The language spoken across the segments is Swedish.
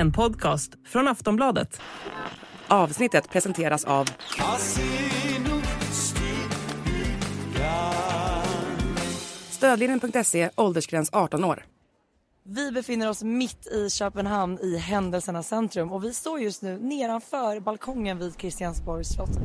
En podcast från Aftonbladet. Avsnittet presenteras av... Stödlinjen.se, åldersgräns 18 år. Vi befinner oss mitt i Köpenhamn i händelsernas centrum och vi står just nu nedanför balkongen vid Christiansborgs slott.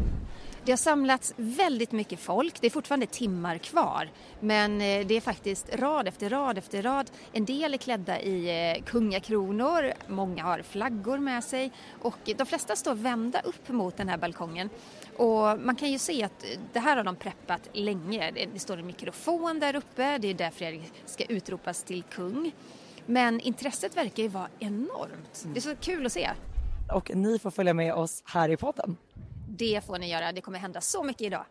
Det har samlats väldigt mycket folk. Det är fortfarande timmar kvar. Men eh, det är faktiskt rad efter rad efter rad. En del är klädda i eh, kungakronor, många har flaggor med sig och de flesta står vända upp mot den här balkongen. Och man kan ju se att det här har de preppat länge. Det står en mikrofon där uppe, det är där Fredrik ska utropas till kung. Men intresset verkar ju vara enormt. Det är så kul att se. Och ni får följa med oss här i podden. Det får ni göra. Det kommer hända så mycket idag.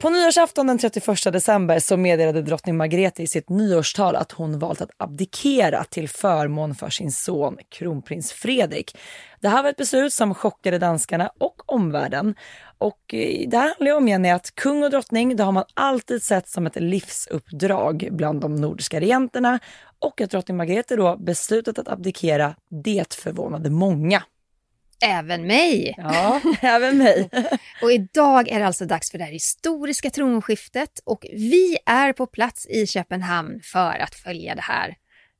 På nyårsafton den 31 december så meddelade drottning Margrethe i sitt nyårstal att hon valt att abdikera till förmån för sin son kronprins Fredrik. Det här var ett beslut som chockade danskarna och omvärlden. Och eh, det här handlar om Jenny att kung och drottning, det har man alltid sett som ett livsuppdrag bland de nordiska regenterna och att drottning Margrethe då beslutat att abdikera, det förvånade många. Även mig. Ja, även mig. och idag är det alltså dags för det här historiska tronskiftet och vi är på plats i Köpenhamn för att följa det här.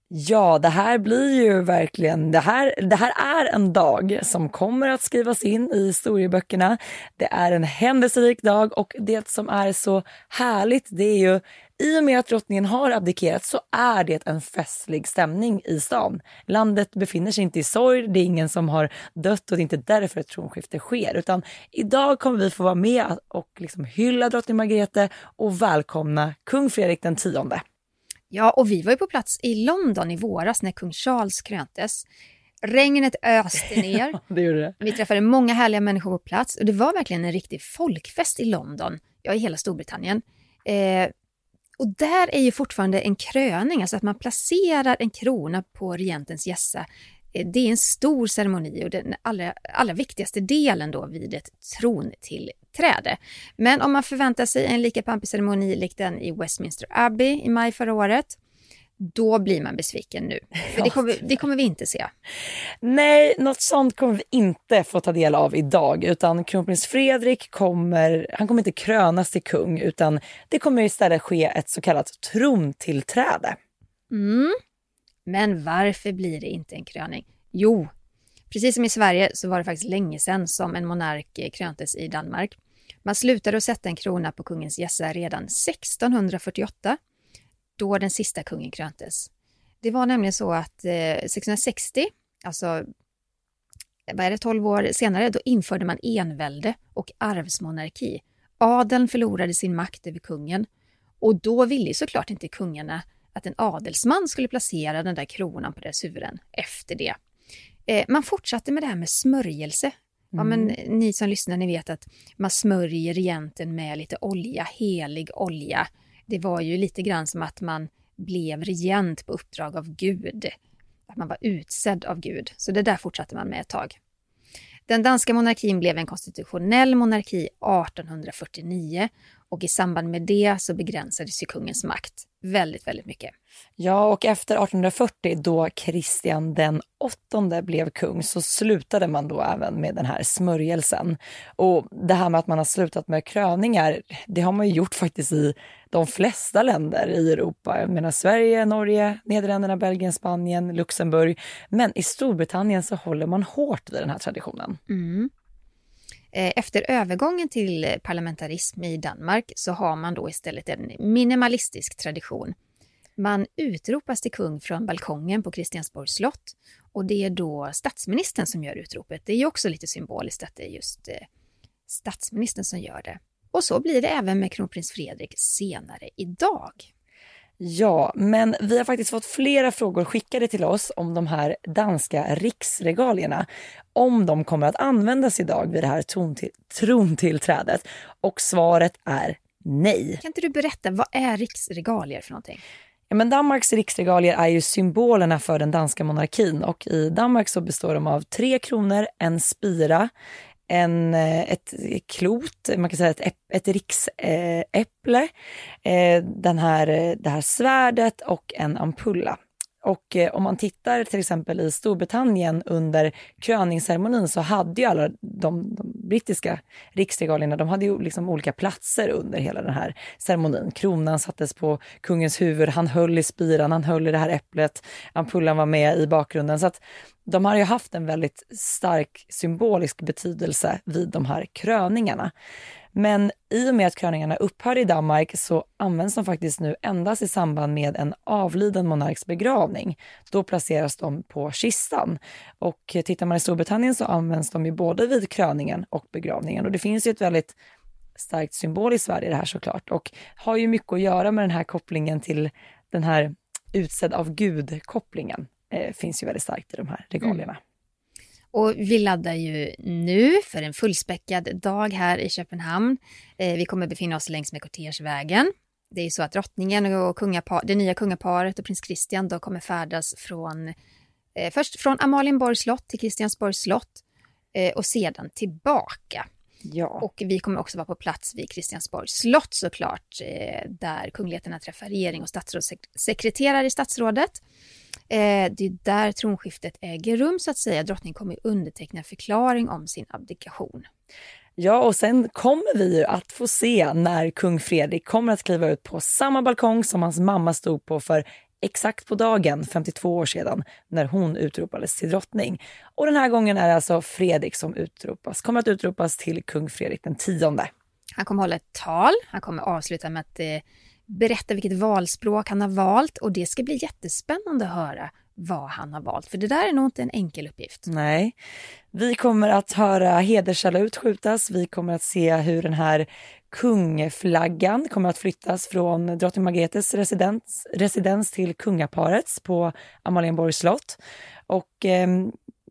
Ja, det här blir ju verkligen, det här, det här är en dag som kommer att skrivas in i historieböckerna. Det är en händelserik dag och det som är så härligt det är ju i och med att drottningen har abdikerat så är det en festlig stämning i stan. Landet befinner sig inte i sorg, det är ingen som har dött och det är inte därför ett tronskifte sker. Utan idag kommer vi få vara med och liksom hylla drottning Margrethe och välkomna kung Fredrik den tionde. Ja, och vi var ju på plats i London i våras när kung Charles kröntes. Regnet öste ner. det gjorde det. Vi träffade många härliga människor på plats och det var verkligen en riktig folkfest i London, ja i hela Storbritannien. Eh, och där är ju fortfarande en kröning, alltså att man placerar en krona på regentens gässa. Eh, det är en stor ceremoni och den allra, allra viktigaste delen då vid ett trontillträde. Men om man förväntar sig en lika pampig ceremoni lik den i Westminster Abbey i maj förra året, då blir man besviken nu. För det kommer, det kommer vi inte se. Nej, något sånt kommer vi inte få ta del av idag. Utan kronprins Fredrik kommer, han kommer inte krönas till kung utan det kommer istället ske ett så kallat trontillträde. Mm. Men varför blir det inte en kröning? Jo, precis som i Sverige så var det faktiskt länge sedan som en monark eh, kröntes i Danmark. Man slutade att sätta en krona på kungens gässa redan 1648 då den sista kungen kröntes. Det var nämligen så att eh, 1660, alltså vad är det, 12 år senare, då införde man envälde och arvsmonarki. Adeln förlorade sin makt över kungen och då ville såklart inte kungarna att en adelsman skulle placera den där kronan på deras huvuden efter det. Eh, man fortsatte med det här med smörjelse. Ja, men Mm. ni som lyssnar, ni vet att man smörjer regenten med lite olja, helig olja. Det var ju lite grann som att man blev regent på uppdrag av Gud. Att man var utsedd av Gud. Så det där fortsatte man med ett tag. Den danska monarkin blev en konstitutionell monarki 1849 och i samband med det så begränsades ju kungens makt väldigt, väldigt mycket. Ja, och efter 1840 då Kristian den åttonde blev kung så slutade man då även med den här smörjelsen. Och det här med att man har slutat med kröningar, det har man ju gjort faktiskt i de flesta länder i Europa. Jag menar Sverige, Norge, Nederländerna, Belgien, Spanien, Luxemburg. Men i Storbritannien så håller man hårt vid den här traditionen. Mm. Eh, efter övergången till parlamentarism i Danmark så har man då istället en minimalistisk tradition. Man utropas till kung från balkongen på Christiansborgs slott och det är då statsministern som gör utropet. Det är ju också lite symboliskt att det är just eh, statsministern som gör det. Och så blir det även med kronprins Fredrik senare idag. Ja, men vi har faktiskt fått flera frågor skickade till oss om de här danska riksregalierna. Om de kommer att användas idag vid det här trontill- trontillträdet. Och svaret är nej. Kan inte du berätta, vad är riksregalier för någonting? Ja, men Danmarks riksregalier är ju symbolerna för den danska monarkin och i Danmark så består de av tre kronor, en spira, en, eh, ett klot, man kan säga ett, ett riksäpple, eh, den här, eh, det här svärdet och en ampulla. Och eh, om man tittar till exempel i Storbritannien under kröningsceremonin så hade ju alla de, de brittiska riksregalierna, de hade ju liksom olika platser under hela den här ceremonin. Kronan sattes på kungens huvud, han höll i spiran, han höll i det här äpplet, ampullen var med i bakgrunden. Så att de har ju haft en väldigt stark symbolisk betydelse vid de här kröningarna. Men i och med att kröningarna upphör i Danmark så används de faktiskt nu endast i samband med en avliden monarks begravning. Då placeras de på kistan. Och tittar man i Storbritannien så används de ju både vid kröningen och begravningen. Och det finns ju ett väldigt starkt symboliskt värde i det här såklart och har ju mycket att göra med den här kopplingen till den här utsedd av Gud-kopplingen. Eh, finns ju väldigt starkt i de här regalierna. Mm. Och vi laddar ju nu för en fullspäckad dag här i Köpenhamn. Eh, vi kommer befinna oss längs med kortegevägen. Det är ju så att drottningen och kungapar, det nya kungaparet och prins Christian då kommer färdas från eh, först från Amalienborgs slott till Kristiansborgs slott eh, och sedan tillbaka. Ja. Och vi kommer också vara på plats vid Kristiansborgs slott såklart, eh, där kungligheterna träffar regering och statsrådssekreterare i statsrådet. Eh, det är där tronskiftet äger rum så att säga. Drottning kommer underteckna förklaring om sin abdikation. Ja, och sen kommer vi ju att få se när kung Fredrik kommer att kliva ut på samma balkong som hans mamma stod på för exakt på dagen 52 år sedan när hon utropades till drottning. Och den här gången är det alltså Fredrik som utropas, kommer att utropas till kung Fredrik den tionde. Han kommer hålla ett tal, han kommer avsluta med att eh, berätta vilket valspråk han har valt och det ska bli jättespännande att höra vad han har valt, för det där är nog inte en enkel uppgift. Nej. Vi kommer att höra hederssalut skjutas, vi kommer att se hur den här kungflaggan kommer att flyttas från drottning Margretes residens, residens till kungaparets på Amalienborgs slott. Och eh,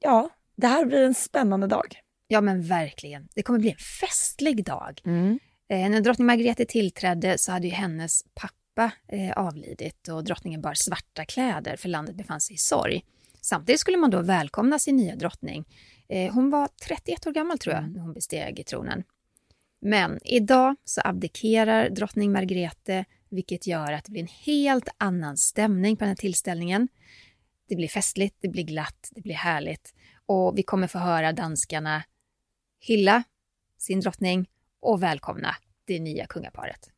ja, det här blir en spännande dag. Ja men verkligen. Det kommer bli en festlig dag. Mm. Eh, när drottning Margrethe tillträdde så hade ju hennes pappa eh, avlidit och drottningen bar svarta kläder för landet befann sig i sorg. Samtidigt skulle man då välkomna sin nya drottning. Eh, hon var 31 år gammal tror jag mm. när hon besteg tronen. Men idag så abdikerar drottning Margrethe vilket gör att det blir en helt annan stämning på den här tillställningen. Det blir festligt, det blir glatt, det blir härligt och vi kommer få höra danskarna hylla sin drottning och välkomna det nya kungaparet.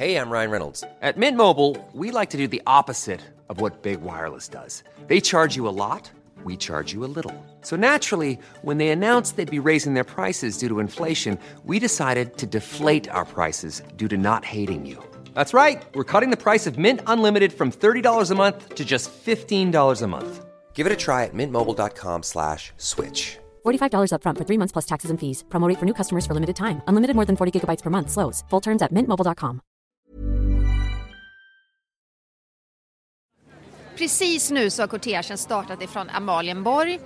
Hej, jag Ryan Reynolds. At Mint Mobile, we like to do the opposite of what Big Wireless does. They charge you a lot, we charge you a little. So naturally, when they announced they'd be raising their prices due to inflation, we decided to deflate our prices due to not hating you. That's right. We're cutting the price of Mint Unlimited from $30 a month to just $15 a month. Give it a try at mintmobile.com slash switch. $45 upfront for three months plus taxes and fees. Promote for new customers for limited time. Unlimited more than 40 gigabytes per month. Slows. Full terms at mintmobile.com. Precis nu så har kortegen startat ifrån Amalienborg.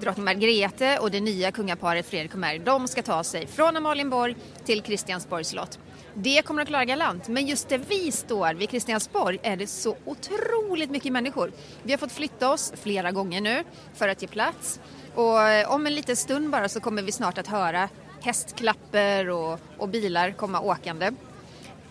Drottning Margrethe och det nya kungaparet Fredrik och Mary, de ska ta sig från Amalienborg till Kristiansborgs slott. Det kommer att klara galant, men just där vi står vid Kristiansborg är det så otroligt mycket människor. Vi har fått flytta oss flera gånger nu för att ge plats och eh, om en liten stund bara så kommer vi snart att höra hästklapper och, och bilar komma åkande.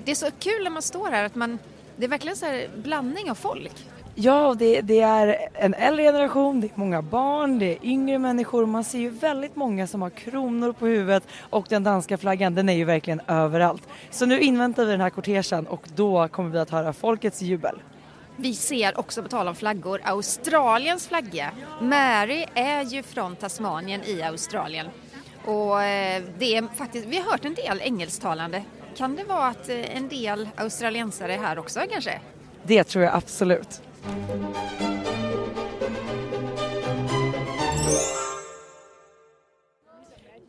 Det är så kul när man står här att man, det är verkligen så här blandning av folk. Ja, det, det, är en äldre generation, det är många barn, det är yngre människor. Man ser ju väldigt många som har kronor på huvudet och den danska flaggan den är ju verkligen överallt. Så nu inväntar vi den här kortegen och då kommer vi att höra folkets jubel. Vi ser också, på tal om flaggor, Australiens flagga. Mary är ju från Tasmanien i Australien. Och eh, det är faktiskt, vi har hört en del engelsktalande. Kan det vara att eh, en del australiensare är här också kanske? Det tror jag absolut.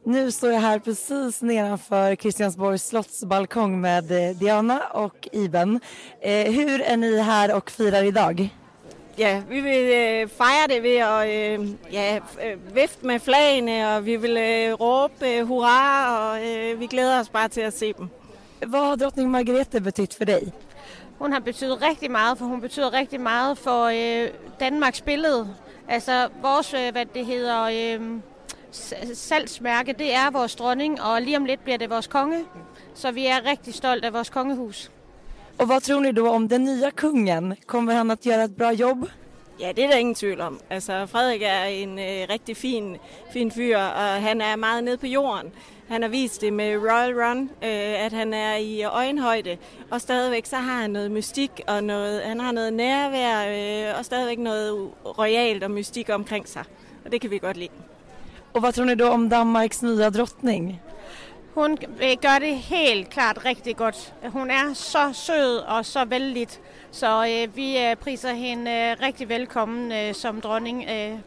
Nu står jag här precis nedanför Kristiansborgs slottsbalkong med eh, Diana och Iben. Eh, hur är ni här och firar idag? Ja, vi vill øh, fejre det ved at øh, ja, vifte med flagene, og vi vil øh, råbe hurra, og øh, vi glæder os bare til at se dem. Vad har drottning Margrethe betytt för dig? Hun har betydet rigtig meget, for hun betyder rigtig meget for øh, Danmarks billede. Altså vores, øh, hvad det hedder, øh, salgsmærke, det er vores dronning, og lige om lidt bliver det vores konge. Så vi er rigtig stolt af vores kongehus. Och vad tror ni då om den nya kungen? Kommer han att göra ett bra jobb? Ja, det er der ingen tvivl om. Altså, Frederik er en øh, rigtig fin, fin fyr, og han er meget nede på jorden. Han har vist det med Royal Run, øh, at han er i øjenhøjde, og stadigvæk så har han noget mystik, og noget, han har noget nærvær, øh, og stadigvæk noget royalt og mystik omkring sig. Og det kan vi godt lide. Och vad tror ni då om Danmarks nya drottning? Hun øh, gør det helt klart rigtig godt. Hun er så sød og så vældig, så øh, vi øh, priser hende øh, rigtig velkommen øh, som dronning, øh,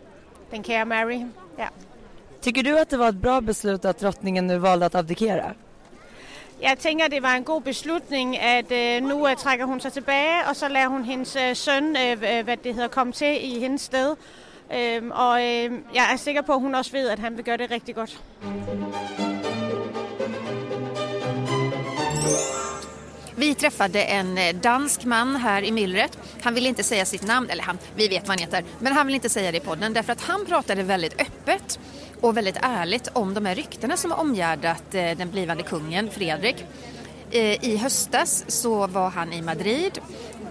den kære Mary. Ja. Tycker du att det var ett bra beslut att drottningen nu valde att abdikera? Jeg tænker, det var en god beslutning, at øh, nu øh, trækker hun sig tilbage, og så lader hun hendes øh, øh, øh, hvad det hedder, komme til i hendes sted. Øhm, og øh, jeg er sikker på, at hun også ved, at han vil gøre det rigtig godt. Vi träffade en eh, dansk man här i myllret. Han ville inte säga sitt namn, eller han, vi vet vad han heter, men han vill inte säga det i podden därför att han pratade väldigt öppet och väldigt ärligt om de här ryktena som har omgärdat eh, den blivande kungen Fredrik. Eh, I höstas så var han i Madrid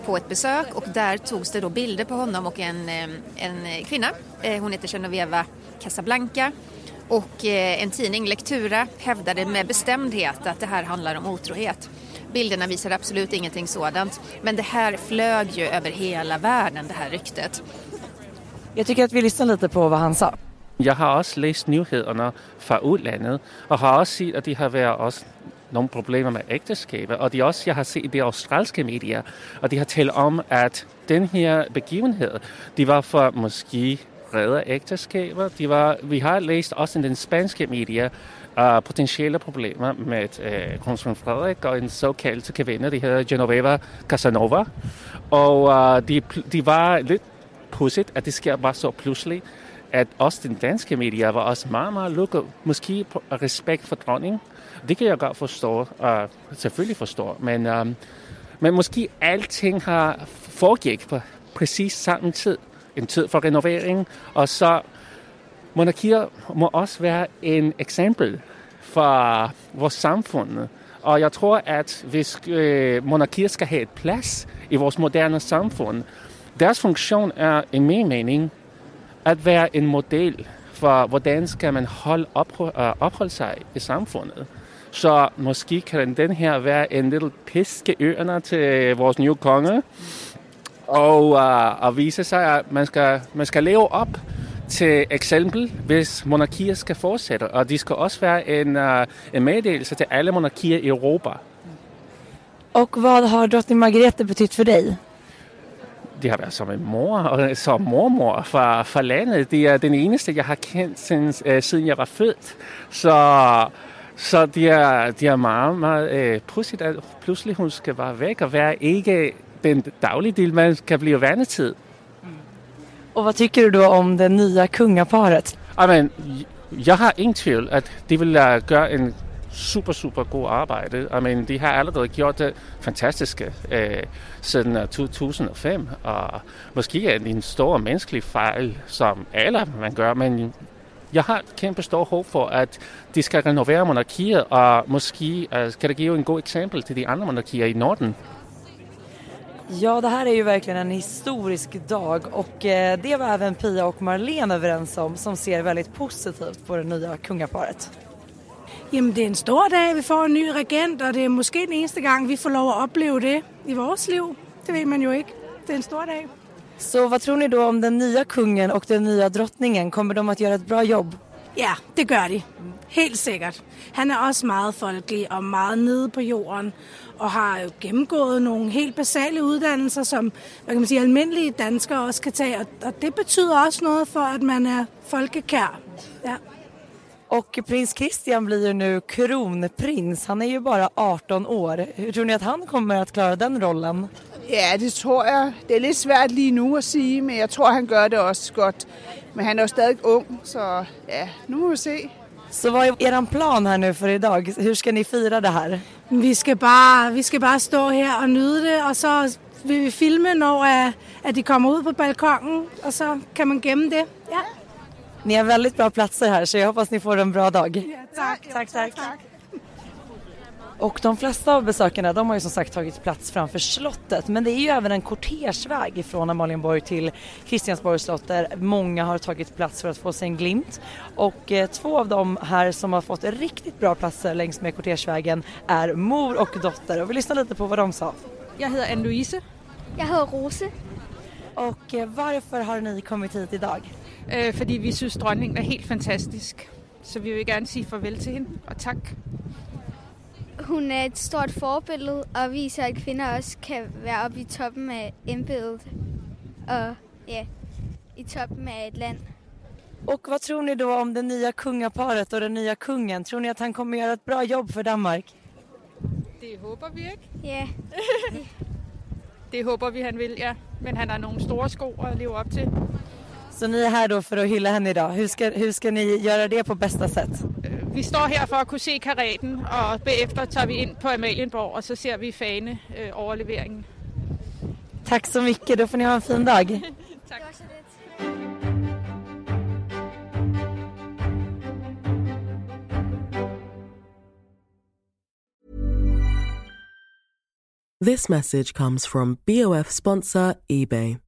på ett besök och där togs det då bilder på honom och en, eh, en kvinna. Hon heter Genoveva Casablanca och en tidning, Lektura, hävdade med bestämdhet att det här handlar om otrohet. Bilderna visar absolut ingenting sådant. Men det här flög ju över hela världen, det här ryktet. Jag tycker att vi lyssnar lite på vad han sa. Jag har också läst nyheterna från utlandet och har också sett att det har varit också några problem med ægteskaber. Og de också jag har sett det australiska medier, och de har talat om, att den här begivenheten, det var för måske rädda äktenskapet. De var, vi har läst också i den spanska medier, uh, øh, potentiella problem med øh, uh, konsul Fredrik och en så kallad kvinna, det heter Genoveva Casanova. Och uh, øh, det, de var lite pussigt att det sker bara så plötsligt at også den danske medier var også meget, meget lukket, måske på respekt for dronningen. Det kan jeg godt forstå, og selvfølgelig forstå, men, um, men måske alting har foregik på præcis samme tid. En tid for renovering, og så monarkier må også være en eksempel for vores samfund. Og jeg tror, at hvis øh, monarkier skal have et plads i vores moderne samfund, deres funktion er, i min mening, att vara en modell för hur man ska uppehålla øh, sig i samfundet. Så måske kan den här vara en lille i öarna till vår nya konge, Och uh, øh, och visa sig, att man ska man ska leva upp till exempel hvis monarkier ska fortsätta. Och det ska också vara en, uh, en meddelelse till alla monarkier i Europa. Och vad har drottning Margrethe betytt för dig? Det har været som en mor og som mormor fra, fra landet. Det er den eneste, jeg har kendt siden, øh, siden jeg var født. Så, så det, er, det er meget, meget øh, pudsigt, at pludselig hun skal bare væk og være ikke den daglige del, man kan blive vanetid. Och vad tycker du då om det nya kungaparet? Amen, jeg har ingen tvivl, at de vil uh, gøre en super, super god arbejde. I mean, de har allerede gjort det fantastiske øh, siden øh, 2005, og måske er det en stor menneskelig fejl, som alle man gør, men jeg har et kæmpe stor håb for, at de skal renovere monarkiet, og måske øh, uh, skal det give en god eksempel til de andra monarkier i Norden. Ja, det här är ju verkligen en historisk dag och eh, det var även Pia och Marlene överens om som ser väldigt positivt på det nya kungaparet. Jamen, det er en stor dag. Vi får en ny regent, og det er måske den eneste gang, vi får lov at opleve det i vores liv. Det ved man jo ikke. Det er en stor dag. Så vad tror ni då om den nya kungen och den nya drottningen? Kommer de att göra ett bra jobb? Ja, det gør de. Helt sikkert. Han er også meget folkelig og meget nede på jorden, og har jo gennemgået nogle helt basale uddannelser, som hvad kan man sige, almindelige danskere også kan tage. Og, og det betyder også noget for, at man er folkekær. Ja. Och prins Christian blir ju nu kronprins. Han är ju bara 18 år. Hur tror ni att han kommer att klara den rollen? Ja, det tror jeg. Det er lidt svært lige nu at sige, men jeg tror, han gør det også godt. Men han er jo stadig ung, så ja, nu må vi se. Så vad är er plan här nu för idag? Hur ska ni fira det här? Vi skal bare, vi skal bare stå her og nyde det, og så vil vi filme, når at, at de kommer ud på balkongen, og så kan man gemme det. Ni har väldigt bra platser här så jag hoppas ni får en bra dag. Tak, tack, tack. Och de flesta av besökarna de har ju som sagt tagit plats framför slottet men det är ju även en kortegeväg från Amalienborg till Kristiansborgs slott där många har tagit plats för att få sig en glimt. Och eh, två av dem här som har fått riktigt bra platser längs med kortegevägen är mor och dotter och vi lyssnar lite på vad de sa. Jeg hedder Anne-Louise. Jeg hedder Rose. Och eh, varför har ni kommit hit idag? Øh, fordi vi synes, dronningen er helt fantastisk. Så vi vil gerne sige farvel til hende, og tak. Hun er et stort forbillede og viser, at kvinder også kan være oppe i toppen af embedet. Og ja, i toppen af et land. Och vad tror ni då om det nya kungaparet och den nya kungen? Tror ni att han kommer göra ett bra jobb för Danmark? Det håber vi ikke. Ja, Det håber vi, han vil, ja. Men han har nogle store sko at leve op til. Så ni är här då för att hylla henne idag. Hur ska, hur ska ni göra det på bästa sätt? Vi står her for at kunne se karaten, og bagefter tager vi ind på Amalienborg, og så ser vi fane øh, overleveringen. Tack så mycket, då får ni ha en fin dag. tak. This message comes from BOF sponsor eBay.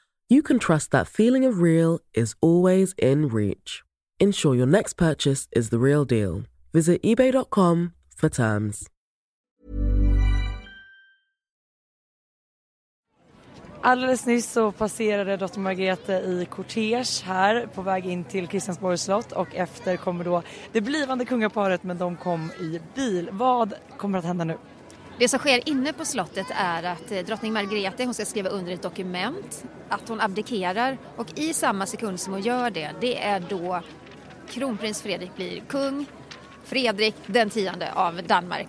you can trust that feeling of real is always in reach. Ensure your next purchase is the real deal. Visit eBay.com for terms. Alldeles nyss så passerade dotter Margrethe i kortege här på väg in till Kristiansborgs slott och efter kommer då det blivande kungaparet men de kom i bil. Vad kommer att hända nu? Det som sker inne på slottet är att eh, drottning Margrethe hon ska skriva under ett dokument, att hon abdikerar och i samma sekund som hon gör det, det är då kronprins Fredrik blir kung, Fredrik den tionde av Danmark.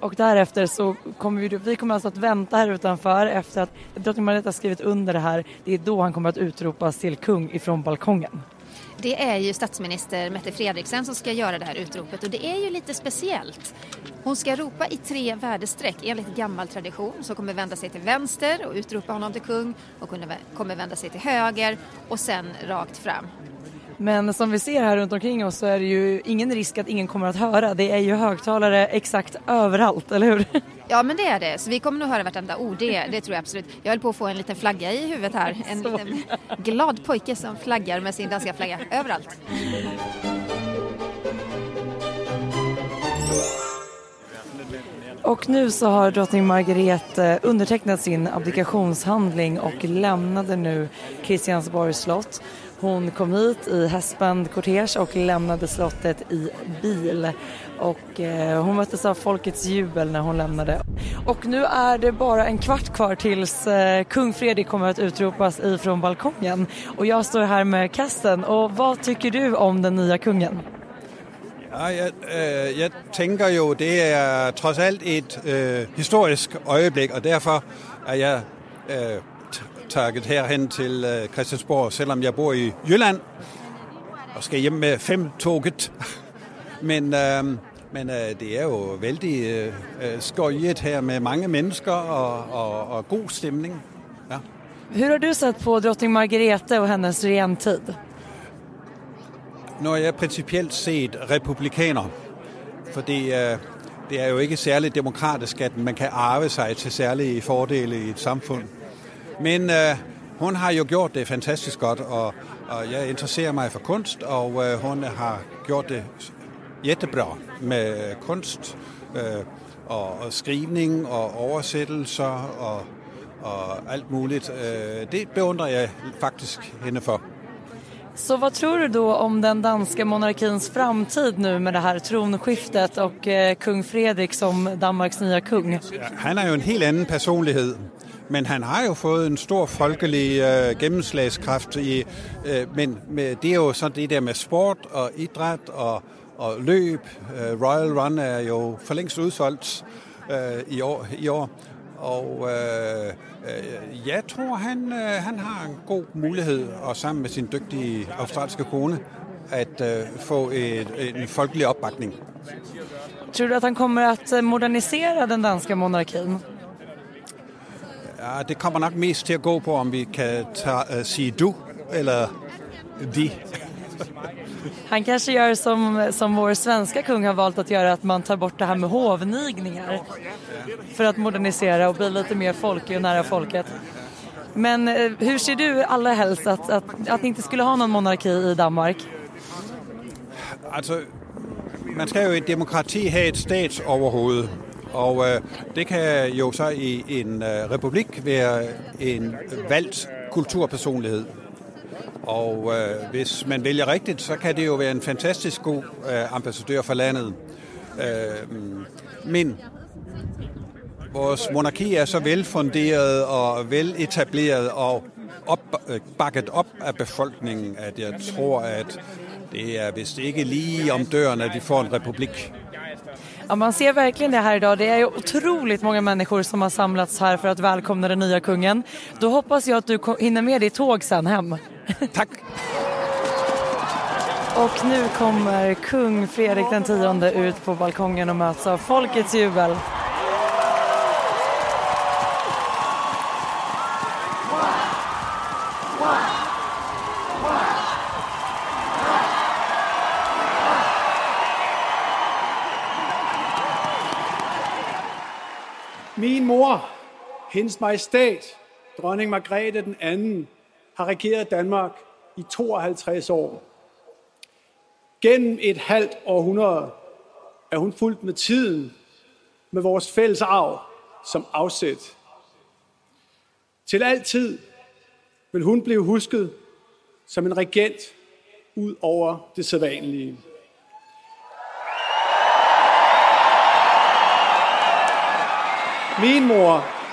Och därefter så kommer vi, vi kommer alltså att vänta här utanför efter att drottning Margrethe har skrivit under det här. Det är då han kommer att utropas till kung ifrån balkongen. Det är ju statsminister Mette Fredriksen som ska göra det här utropet och det är ju lite speciellt. Hon ska ropa i tre värdestreck enligt gammal tradition så kommer vända sig till vänster och utropa honom till kung och kommer vända sig till höger och sen rakt fram. Men som vi ser här runt omkring oss så är det ju ingen risk att ingen kommer att höra. Det är ju högtalare exakt överallt, eller hur? Ja men det är det, så vi kommer nog höra vartenda ord, det, det tror jag absolut. Jag höll på att få en liten flagga i huvudet här, en liten glad pojke som flaggar med sin danska flagga överallt. Och nu så har drottning Margrethe undertecknat sin abdikationshandling och lämnade nu Kristiansborgs slott. Hon kom hit i hästband kortege och lämnade slottet i bil. Och eh, hon möttes av folkets jubel när hon lämnade. Och nu är det bara en kvart kvar tills eh, kung Fredrik kommer att utropas ifrån balkongen. Och jag står här med Kasten. Och vad tycker du om den nya kungen? Ja, jeg, øh, eh, jeg tænker jo, det er trods alt et øh, historisk øjeblik, og derfor er jeg øh, takket herhen til øh, Christiansborg, selvom jeg bor i Jylland og skal hjem med fem toget. men øh, men øh, det er jo vældig øh, skøjet her med mange mennesker og, og, og god stemning. Ja. Hur har du sett på drottning Margrethe och hennes regentid? Nu er jeg principielt set republikaner, fordi øh, det er jo ikke særlig demokratisk, at man kan arve sig til særlige fordele i et samfund. Men øh, hun har jo gjort det fantastisk godt, og, og jeg interesserer mig for kunst, og øh, hun har gjort det jättebra med kunst øh, og, og skrivning og oversættelser og, og alt muligt. Øh, det beundrer jeg faktisk hende for. Så vad tror du då om den danska monarkins framtid nu med det här tronskiftet och eh, kung Fredrik som Danmarks nya kung? Han er jo en helt anden personlighed, men han har jo fået en stor folkelig øh, gennemslagskraft. I, øh, men med, det er jo sådan det der med sport og idræt og, og løb. Øh, Royal Run er jo for længst udsolgt øh, i, år, i år. Og øh, øh, jeg tror, han, øh, han har en god mulighed, og sammen med sin dygtige australske kone, at øh, få et, en folkelig opbakning. Tror du att han kommer att øh, modernisera den danska monarkin? Ja, det kommer nok mest til at gå på, om vi kan ta, uh, sige du eller de. Han kanske gör som, som vår svenska kung har valt att göra, att man tar bort det här med hovnigningar för att modernisera och bli lite mer folklig och nära folket. Men eh, hur ser du allra helst att, att, att ni inte skulle ha någon monarki i Danmark? Altså, man skal jo i et demokrati have et statsoverhoved, og øh, det kan jo så i en øh, republik være en valgt kulturpersonlighed. Og øh, hvis man vælger rigtigt, så kan det jo være en fantastisk god øh, ambassadør for landet. Øh, men vores monarki er så velfunderet og veletableret og op, øh, bakket op af befolkningen, at jeg tror, at det er vist ikke lige om døren, at vi får en republik. Ja, man ser verkligen det här idag. Det är ju otroligt många människor som har samlats här för att välkomna den nya kungen. Då hoppas jag att du hinner med ditt tåg sen hem. Tack! Och nu kommer kung Fredrik den tionde ut på balkongen och möts av folkets jubel. Min mor, hendes majestæt, dronning Margrethe den anden, har regeret Danmark i 52 år. Gennem et halvt århundrede er hun fulgt med tiden, med vores fælles arv som afsæt. Til altid vil hun blive husket som en regent ud over det sædvanlige. Min mor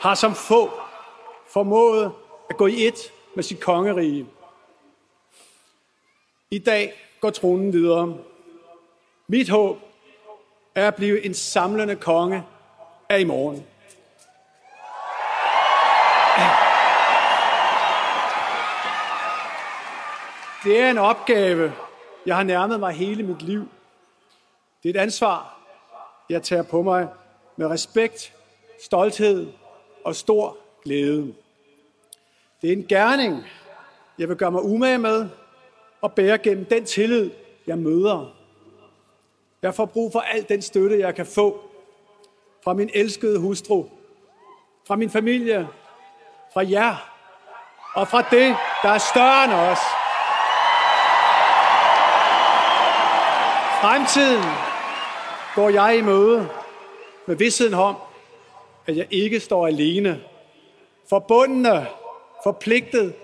har som få formået at gå i et med sit kongerige. I dag går tronen videre. Mit håb er at blive en samlende konge af i morgen. Det er en opgave, jeg har nærmet mig hele mit liv. Det er et ansvar, jeg tager på mig med respekt, stolthed og stor glæde. Det er en gerning, jeg vil gøre mig umage med og bære gennem den tillid, jeg møder. Jeg får brug for al den støtte, jeg kan få fra min elskede hustru, fra min familie, fra jer og fra det, der er større end os. Fremtiden går jeg i møde med vidsheden om, at jeg ikke står alene. Forbundne, forpligtet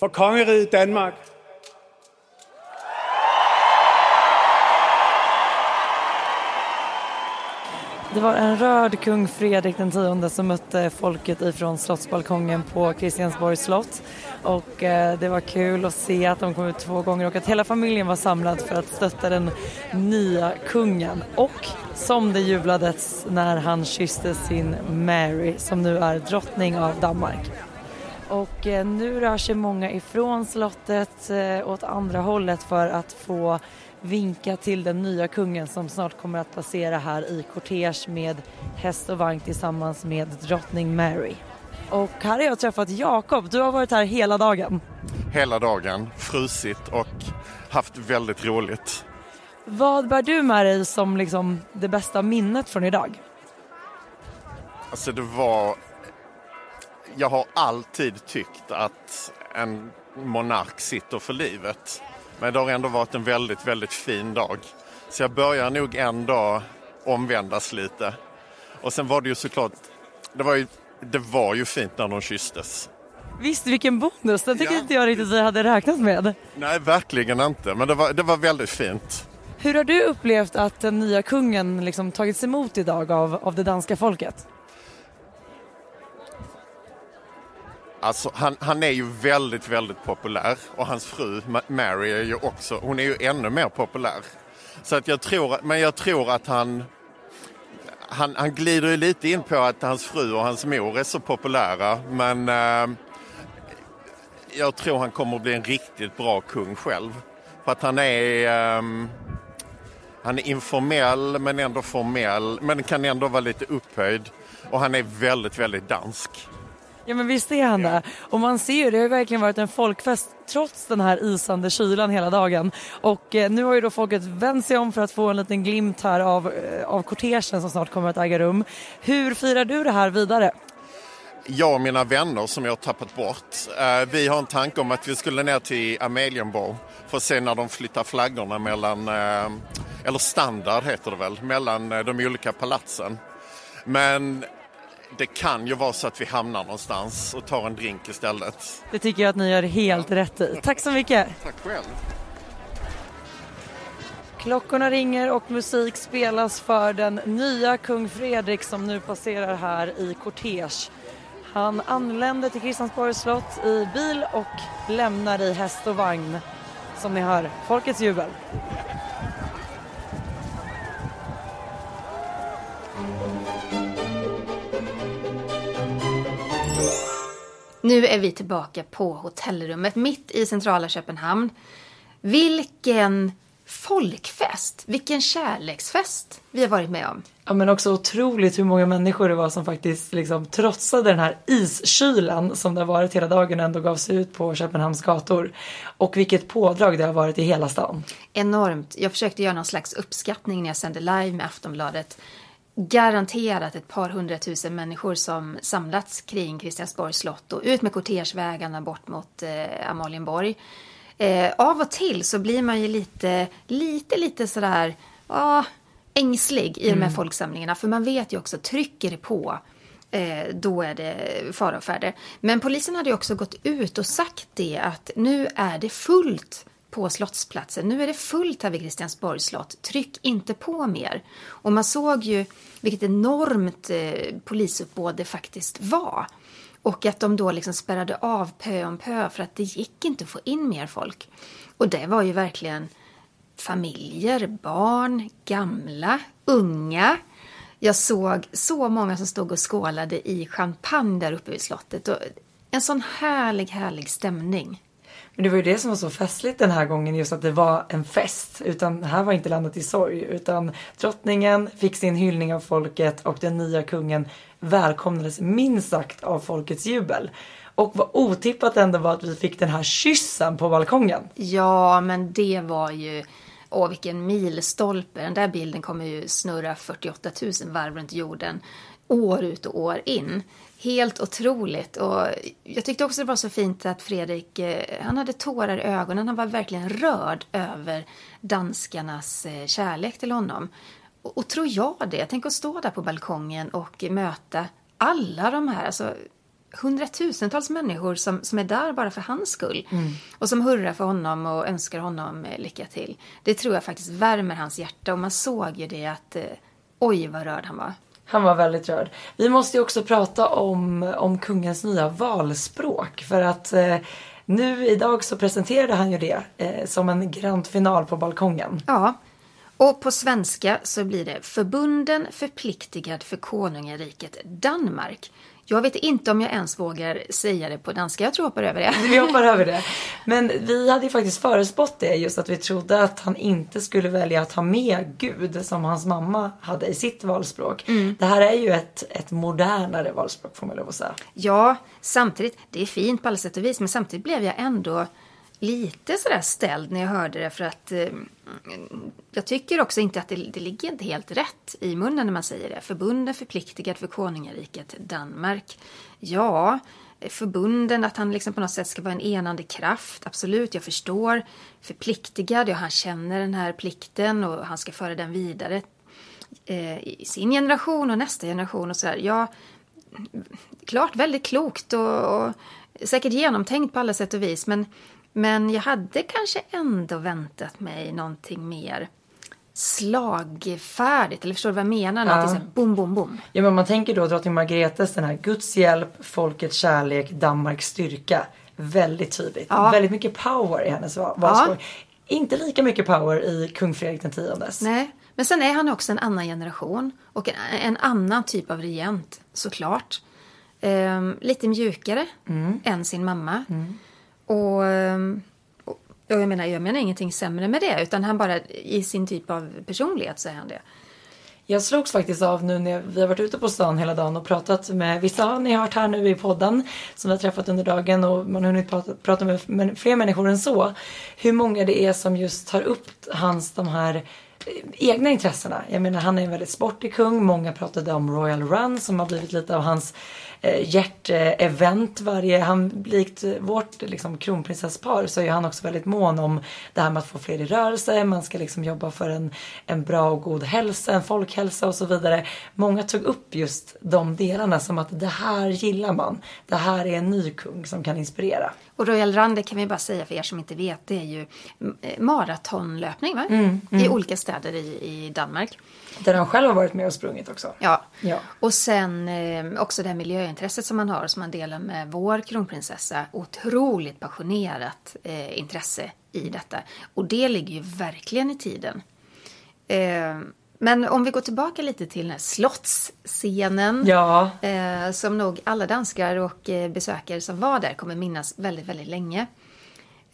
for kongeriget Danmark. Det var en rörd kung Fredrik den tionde som mötte folket ifrån slottsbalkongen på Kristiansborgs slott. Och eh, det var kul att se att de kom ut två gånger och att hela familjen var samlad för att stötta den nya kungen. Och som det jublades när han kysste sin Mary som nu är drottning av Danmark. Och eh, nu rör sig många ifrån slottet eh, åt andra hållet för att få vinka till den nya kungen som snart kommer att passera här i kortege med häst och vagn tillsammans med drottning Mary. Och här har jag träffat Jakob. Du har varit här hela dagen. hela dagen, frusit och haft väldigt roligt. Vad bär du med dig som liksom det bästa minnet från idag? Alltså det var... Jag har alltid tyckt att en monark sitter för livet. Men det har ändå varit en väldigt, väldigt fin dag. Så jag börjar nog ändå omvändas lite. Och sen var det ju såklart, det var ju, det var ju fint när de kysstes. Visst, vilken bonus. Den tycker Ja. inte jag riktigt vi hade räknat med. Nej, verkligen inte. Men det var, det var väldigt fint. Hur har du upplevt att den nya kungen liksom tagits emot idag av, av det danska folket? Alltså, han, han är ju väldigt, väldigt populär och hans fru Mary är ju också, hon är ju ännu mer populär. Så att jag tror, men jag tror att han, han, han glider ju lite in på att hans fru och hans mor är så populära men eh, jag tror han kommer att bli en riktigt bra kung själv. För att han är, eh, han är informell men ändå formell men kan ändå vara lite upphöjd och han är väldigt, väldigt dansk. Ja men visst är han det. Och man ser ju, det har ju verkligen varit en folkfest trots den här isande kylan hela dagen. Och eh, nu har ju då folket vänt sig om för att få en liten glimt här av, eh, av kortegen som snart kommer att äga rum. Hur firar du det här vidare? Jag och mina vänner som jag har tappat bort, eh, vi har en tanke om att vi skulle ner till Amalienborg för att se när de flyttar flaggorna mellan, eh, eller standard heter det väl, mellan eh, de olika palatsen. Men det kan ju vara så att vi hamnar någonstans och tar en drink istället. Det tycker jag att ni gör helt rätt i. Tack så mycket! Tack själv! Klockorna ringer och musik spelas för den nya kung Fredrik som nu passerar här i kortege. Han anländer till Kristiansborgs slott i bil och lämnar i häst och vagn. Som ni hör, folkets jubel. Nu är vi tillbaka på hotellrummet mitt i centrala Köpenhamn. Vilken folkfest, vilken kärleksfest vi har varit med om. Ja men också otroligt hur många människor det var som faktiskt liksom trotsade den här iskylan som det har varit hela dagen och ändå gav sig ut på Köpenhamns gator. Och vilket pådrag det har varit i hela stan. Enormt. Jag försökte göra någon slags uppskattning när jag sände live med Aftonbladet. Garanterat ett par hundratusen människor som samlats kring Kristiansborgs slott och ut med kortegevägarna bort mot eh, Amalienborg. Eh, av och till så blir man ju lite, lite, lite sådär, ja, ängslig i de här Mm. folksamlingarna. För man vet ju också, trycker det på, eh, då är det fara och färde. Men polisen hade ju också gått ut och sagt det att nu är det fullt på Slottsplatsen. Nu är det fullt här vid Kristiansborgs slott. Tryck inte på mer. Och man såg ju vilket enormt eh, polisuppbåd det faktiskt var. Och att de då liksom spärrade av pö om pö för att det gick inte att få in mer folk. Och det var ju verkligen familjer, barn, gamla, unga. Jag såg så många som stod och skålade i champagne där uppe vid slottet. Och en sån härlig, härlig stämning. Men det var ju det som var så festligt den här gången, just att det var en fest. Utan här var inte landet i sorg. Utan drottningen fick sin hyllning av folket och den nya kungen välkomnades minst sagt av folkets jubel. Och vad otippat ändå var att vi fick den här kyssen på balkongen. Ja, men det var ju... Åh, vilken milstolpe. Den där bilden kommer ju snurra 48 000 varv runt jorden år ut och år in. Helt otroligt. Och jag tyckte också det var så fint att Fredrik, eh, han hade tårar i ögonen. Han var verkligen rörd över danskarnas eh, kärlek till honom. Och, och tror jag det, tänk att stå där på balkongen och möta alla de här, alltså hundratusentals människor som, som är där bara för hans skull. Och som hurrar för honom och önskar honom eh, lycka till. Det tror jag faktiskt värmer hans hjärta och man såg ju det att eh, oj vad rörd han var. Han var väldigt rörd. Vi måste ju också prata om, om kungens nya valspråk. För att eh, nu idag så presenterade han ju det eh, som en grand final på balkongen. Ja, och på svenska så blir det förbunden förpliktigad för konungariket Danmark. Jag vet inte om jag ens vågar säga det på danska. Jag tror jag hoppar över det. Vi hoppar över det. Men vi hade ju faktiskt förespått det just att vi trodde att han inte skulle välja att ha med Gud som hans mamma hade i sitt valspråk. Mm. Det här är ju ett, ett modernare valspråk får man lov att säga. Ja, samtidigt, det är fint på alla sätt och vis, men samtidigt blev jag ändå lite sådär ställd när jag hörde det för att eh, jag tycker också inte att det, det ligger inte helt rätt i munnen när man säger det. Förbunden förpliktigad för konungariket Danmark. Ja, förbunden, att han liksom på något sätt ska vara en enande kraft. Absolut, jag förstår. Förpliktigad, ja han känner den här plikten och han ska föra den vidare eh, i sin generation och nästa generation och sådär. Ja, klart väldigt klokt och, och säkert genomtänkt på alla sätt och vis. Men, men jag hade kanske ändå väntat mig någonting mer slagfärdigt. Eller förstår du vad jag menar? Ja. Någonting ja. bom, bom, bom. Ja men man tänker då drottning Margretes den här Guds hjälp, folkets kärlek, Danmarks styrka. Väldigt tydligt. Ja. Väldigt mycket power i hennes va- valspråk. Inte lika mycket power i kung Fredrik den tiondes. Nej, men sen är han också en annan generation och en, en annan typ av regent, såklart. Ehm, lite mjukare Mm. än sin mamma. Ehm, och, och jag menar, jag menar ingenting sämre med det, utan han bara i sin typ av personlighet säger han det. Jag slogs faktiskt av nu när vi har varit ute på stan hela dagen och pratat med vissa Ni har hört här nu i podden som vi har träffat under dagen och man har hunnit prata, prata med fler människor än så. Hur många det är som just tar upp hans de här eh, egna intressena. Jag menar han är en väldigt sportig kung. Många pratade om Royal Run som har blivit lite av hans eh, hjärtevent varje, han likt vårt liksom, kronprinsesspar så är han också väldigt mån om det här med att få fler i rörelse, man ska liksom jobba för en, en bra och god hälsa, en folkhälsa och så vidare. Många tog upp just de delarna som att det här gillar man. Det här är en ny kung som kan inspirera. Och Royal Run, det kan vi bara säga för er som inte vet, det är ju eh, maratonlöpning va? Mm, i mm. olika städer i, i Danmark. Där han själv har varit med och sprungit också. Ja. Ja. Och sen eh, också det här miljöintresset som man har som man delar med vår kronprinsessa. Otroligt passionerat eh, intresse i detta. Och det ligger ju verkligen i tiden. Eh, men om vi går tillbaka lite till den här slottsscenen. Ja. Eh, som nog alla danskar och eh, besökare som var där kommer minnas väldigt, väldigt länge.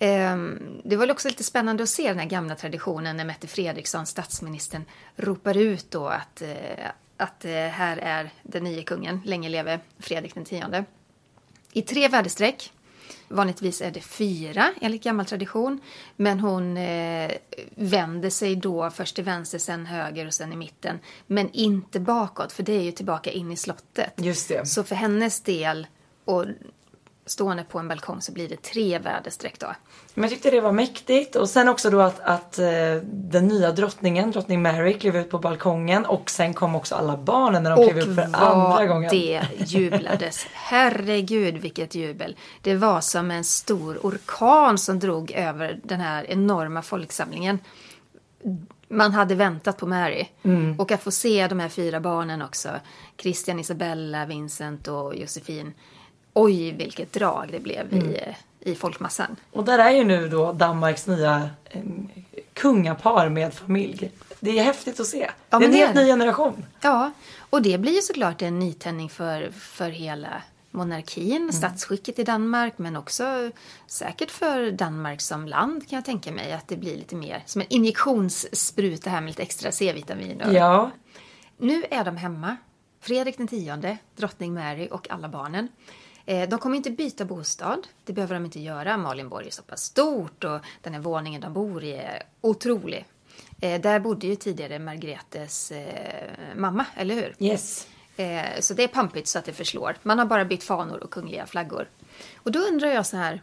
Ehm, Det var också lite spännande att se den här gamla traditionen när Mette Fredriksson, statsministern, ropar ut då att, eh, att eh, här är den nya kungen, länge leve Fredrik den tionde. I tre väderstreck. Vanligtvis är det fyra enligt gammal tradition. Men hon eh, vänder sig då först till vänster, sen höger och sen i mitten. Men inte bakåt, för det är ju tillbaka in i slottet. Just det. Så för hennes del, och stående på en balkong, så blir det tre väderstreck då. Men jag tyckte det var mäktigt och sen också då att, att eh, den nya drottningen, drottning Mary, klev ut på balkongen och sen kom också alla barnen när de klev upp för andra gången. det jublades. Herregud vilket jubel. Det var som en stor orkan som drog över den här enorma folksamlingen. Man hade väntat på Mary. Mm. Och att få se de här fyra barnen också. Christian, Isabella, Vincent och Josefin. Oj, vilket drag det blev Mm. i, i folkmassan. Och där är ju nu då Danmarks nya eh, kungapar med familj. Det är häftigt att se. Ja, det är en helt ny generation. Ja, och det blir ju såklart en nytändning för, för hela monarkin, statsskicket i Danmark, men också säkert för Danmark som land kan jag tänka mig att det blir lite mer som en injektionsspruta här med lite extra C-vitamin. och- Ja. Nu är de hemma. Fredrik den tionde, drottning Mary och alla barnen. Eh, De kommer inte byta bostad. Det behöver de inte göra. Amalienborg är så pass stort och den här våningen de bor i är otrolig. Eh, Där bodde ju tidigare Margretes eh, mamma, eller hur? Yes. Så det är pampigt så att det förslår. Man har bara bytt fanor och kungliga flaggor. Och då undrar jag så här,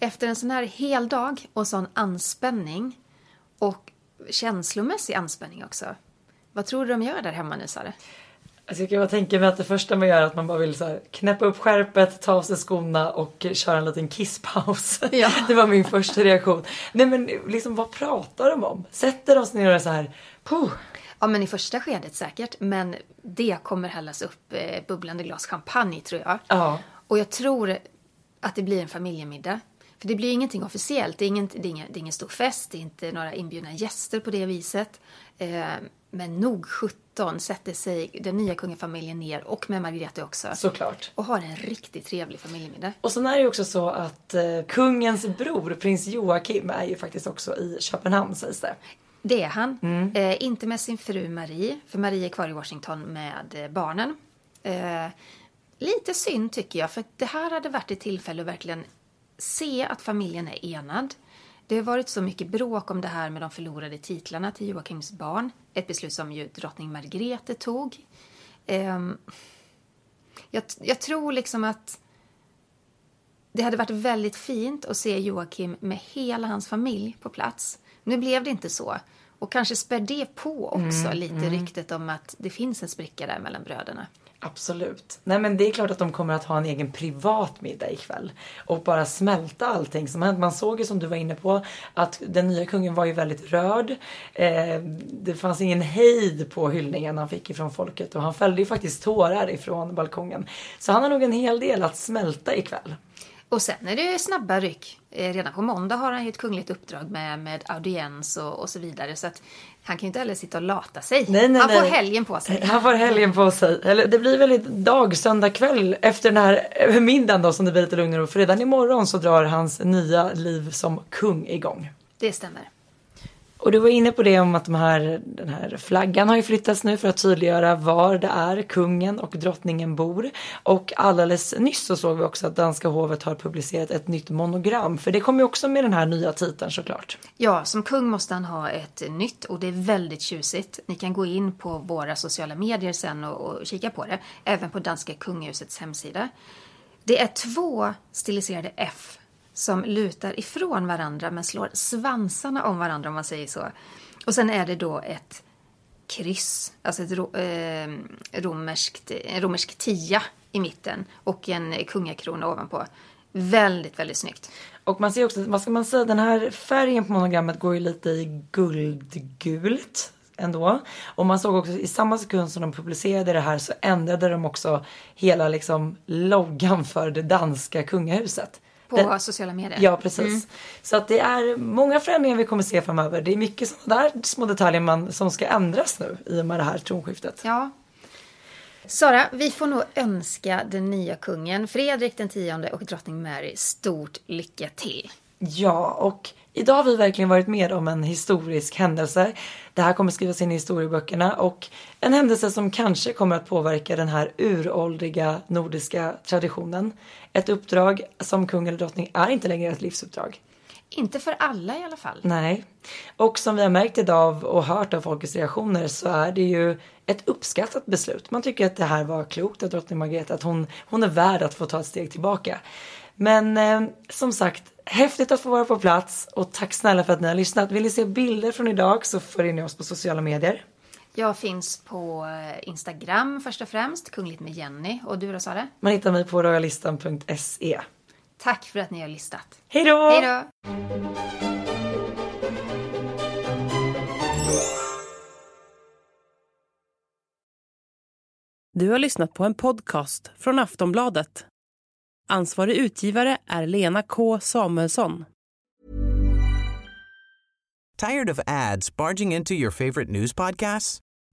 efter en sån här hel dag och sån anspänning och känslomässig anspänning också. Vad tror du de gör där hemma nu, Sara? Alltså jag kan bara tänka mig att det första man gör är att man bara vill så här, knäppa upp skärpet, ta av sig skorna och köra en liten kisspaus. Ja. Det var min första reaktion. Nej men liksom vad pratar de om? Sätter de sig ner och så här, puh. Ja, men i första skedet säkert. Men det kommer hällas upp eh, bubblande glas champagne, tror jag. Ja. Och jag tror att det blir en familjemiddag. För det blir ingenting officiellt. Det är ingen, det är ingen, det är ingen stor fest. Det är inte några inbjudna gäster på det viset. Eh, men nog 17 sätter sig den nya kungafamiljen ner och med Margrethe också. Såklart. Och har en riktigt trevlig familjemiddag. Och sen är det ju också så att eh, kungens bror, prins Joakim, är ju faktiskt också i Köpenhamn sägs det. Det är han. Mm. Eh, inte med sin fru Marie, för Marie är kvar i Washington med eh, barnen. Eh, lite synd tycker jag, för det här hade varit ett tillfälle att verkligen se att familjen är enad. Det har varit så mycket bråk om det här med de förlorade titlarna till Joakims barn. Ett beslut som ju drottning Margrethe tog. Ehm, jag, jag tror liksom att det hade varit väldigt fint att se Joakim med hela hans familj på plats. Nu blev det inte så. Och kanske spär det på också Mm, lite mm. ryktet om att det finns en spricka där mellan bröderna. Absolut. Nej men det är klart att de kommer att ha en egen privat middag ikväll. Och bara smälta allting som hänt. Man såg ju som du var inne på att den nya kungen var ju väldigt rörd. Eh, det fanns ingen hejd på hyllningen han fick ifrån folket och han fällde ju faktiskt tårar ifrån balkongen. Så han har nog en hel del att smälta ikväll. Och sen är det snabba ryck. Eh, Redan på måndag har han ju ett kungligt uppdrag med, med audiens och, och så vidare. Så att han kan ju inte heller sitta och lata sig. Nej, nej, han får nej. helgen på sig. Han får helgen på sig. Eller det blir väl dag, söndag kväll efter den här eh, middagen då som det blir lite lugnare och för redan imorgon så drar hans nya liv som kung igång. Det stämmer. Och du var inne på det om att de här, den här flaggan har ju flyttats nu för att tydliggöra var det är kungen och drottningen bor. Och alldeles nyss så såg vi också att danska hovet har publicerat ett nytt monogram. För det kommer ju också med den här nya titeln såklart. Ja, som kung måste han ha ett nytt och det är väldigt tjusigt. Ni kan gå in på våra sociala medier sen och, och kika på det. Även på danska kungahusets hemsida. Det är två stiliserade F som lutar ifrån varandra men slår svansarna om varandra om man säger så. Och sen är det då ett kryss, alltså ett ro, eh, romerskt, en romersk tia i mitten och en kungakrona ovanpå. Väldigt, väldigt snyggt. Och man ser också, vad ska man säga, den här färgen på monogrammet går ju lite i guldgult ändå. Och man såg också i samma sekund som de publicerade det här så ändrade de också hela liksom loggan för det danska kungahuset. På Den- sociala medier. Ja, precis. Mm. Så att det är många förändringar vi kommer se framöver. Det är mycket sådana där små detaljer man, som ska ändras nu i och med det här tronskiftet. Ja. Sara, vi får nog önska den nya kungen, Fredrik den tionde och drottning Mary, stort lycka till. Ja, och idag har vi verkligen varit med om en historisk händelse. Det här kommer skrivas in i historieböckerna och en händelse som kanske kommer att påverka den här uråldriga nordiska traditionen. Ett uppdrag som kung eller drottning är inte längre ett livsuppdrag. Inte för alla i alla fall. Nej. Och som vi har märkt idag och hört av folkets reaktioner så är det ju ett uppskattat beslut. Man tycker att det här var klokt av drottning Margrethe, att hon, hon är värd att få ta ett steg tillbaka. Men eh, som sagt, häftigt att få vara på plats och tack snälla för att ni har lyssnat. Vill ni se bilder från idag så följer ni oss på sociala medier. Jag finns på eh, Instagram först och främst, Kungligt med Jenny. Och du då Sara? Man hittar mig på royalistan.se. Tack för att ni har listat. Hej då! Hej då! Du har lyssnat på en podcast från Aftonbladet. Ansvarig utgivare är Lena K Samuelsson. Tired of ads barging into your favorite news podcasts?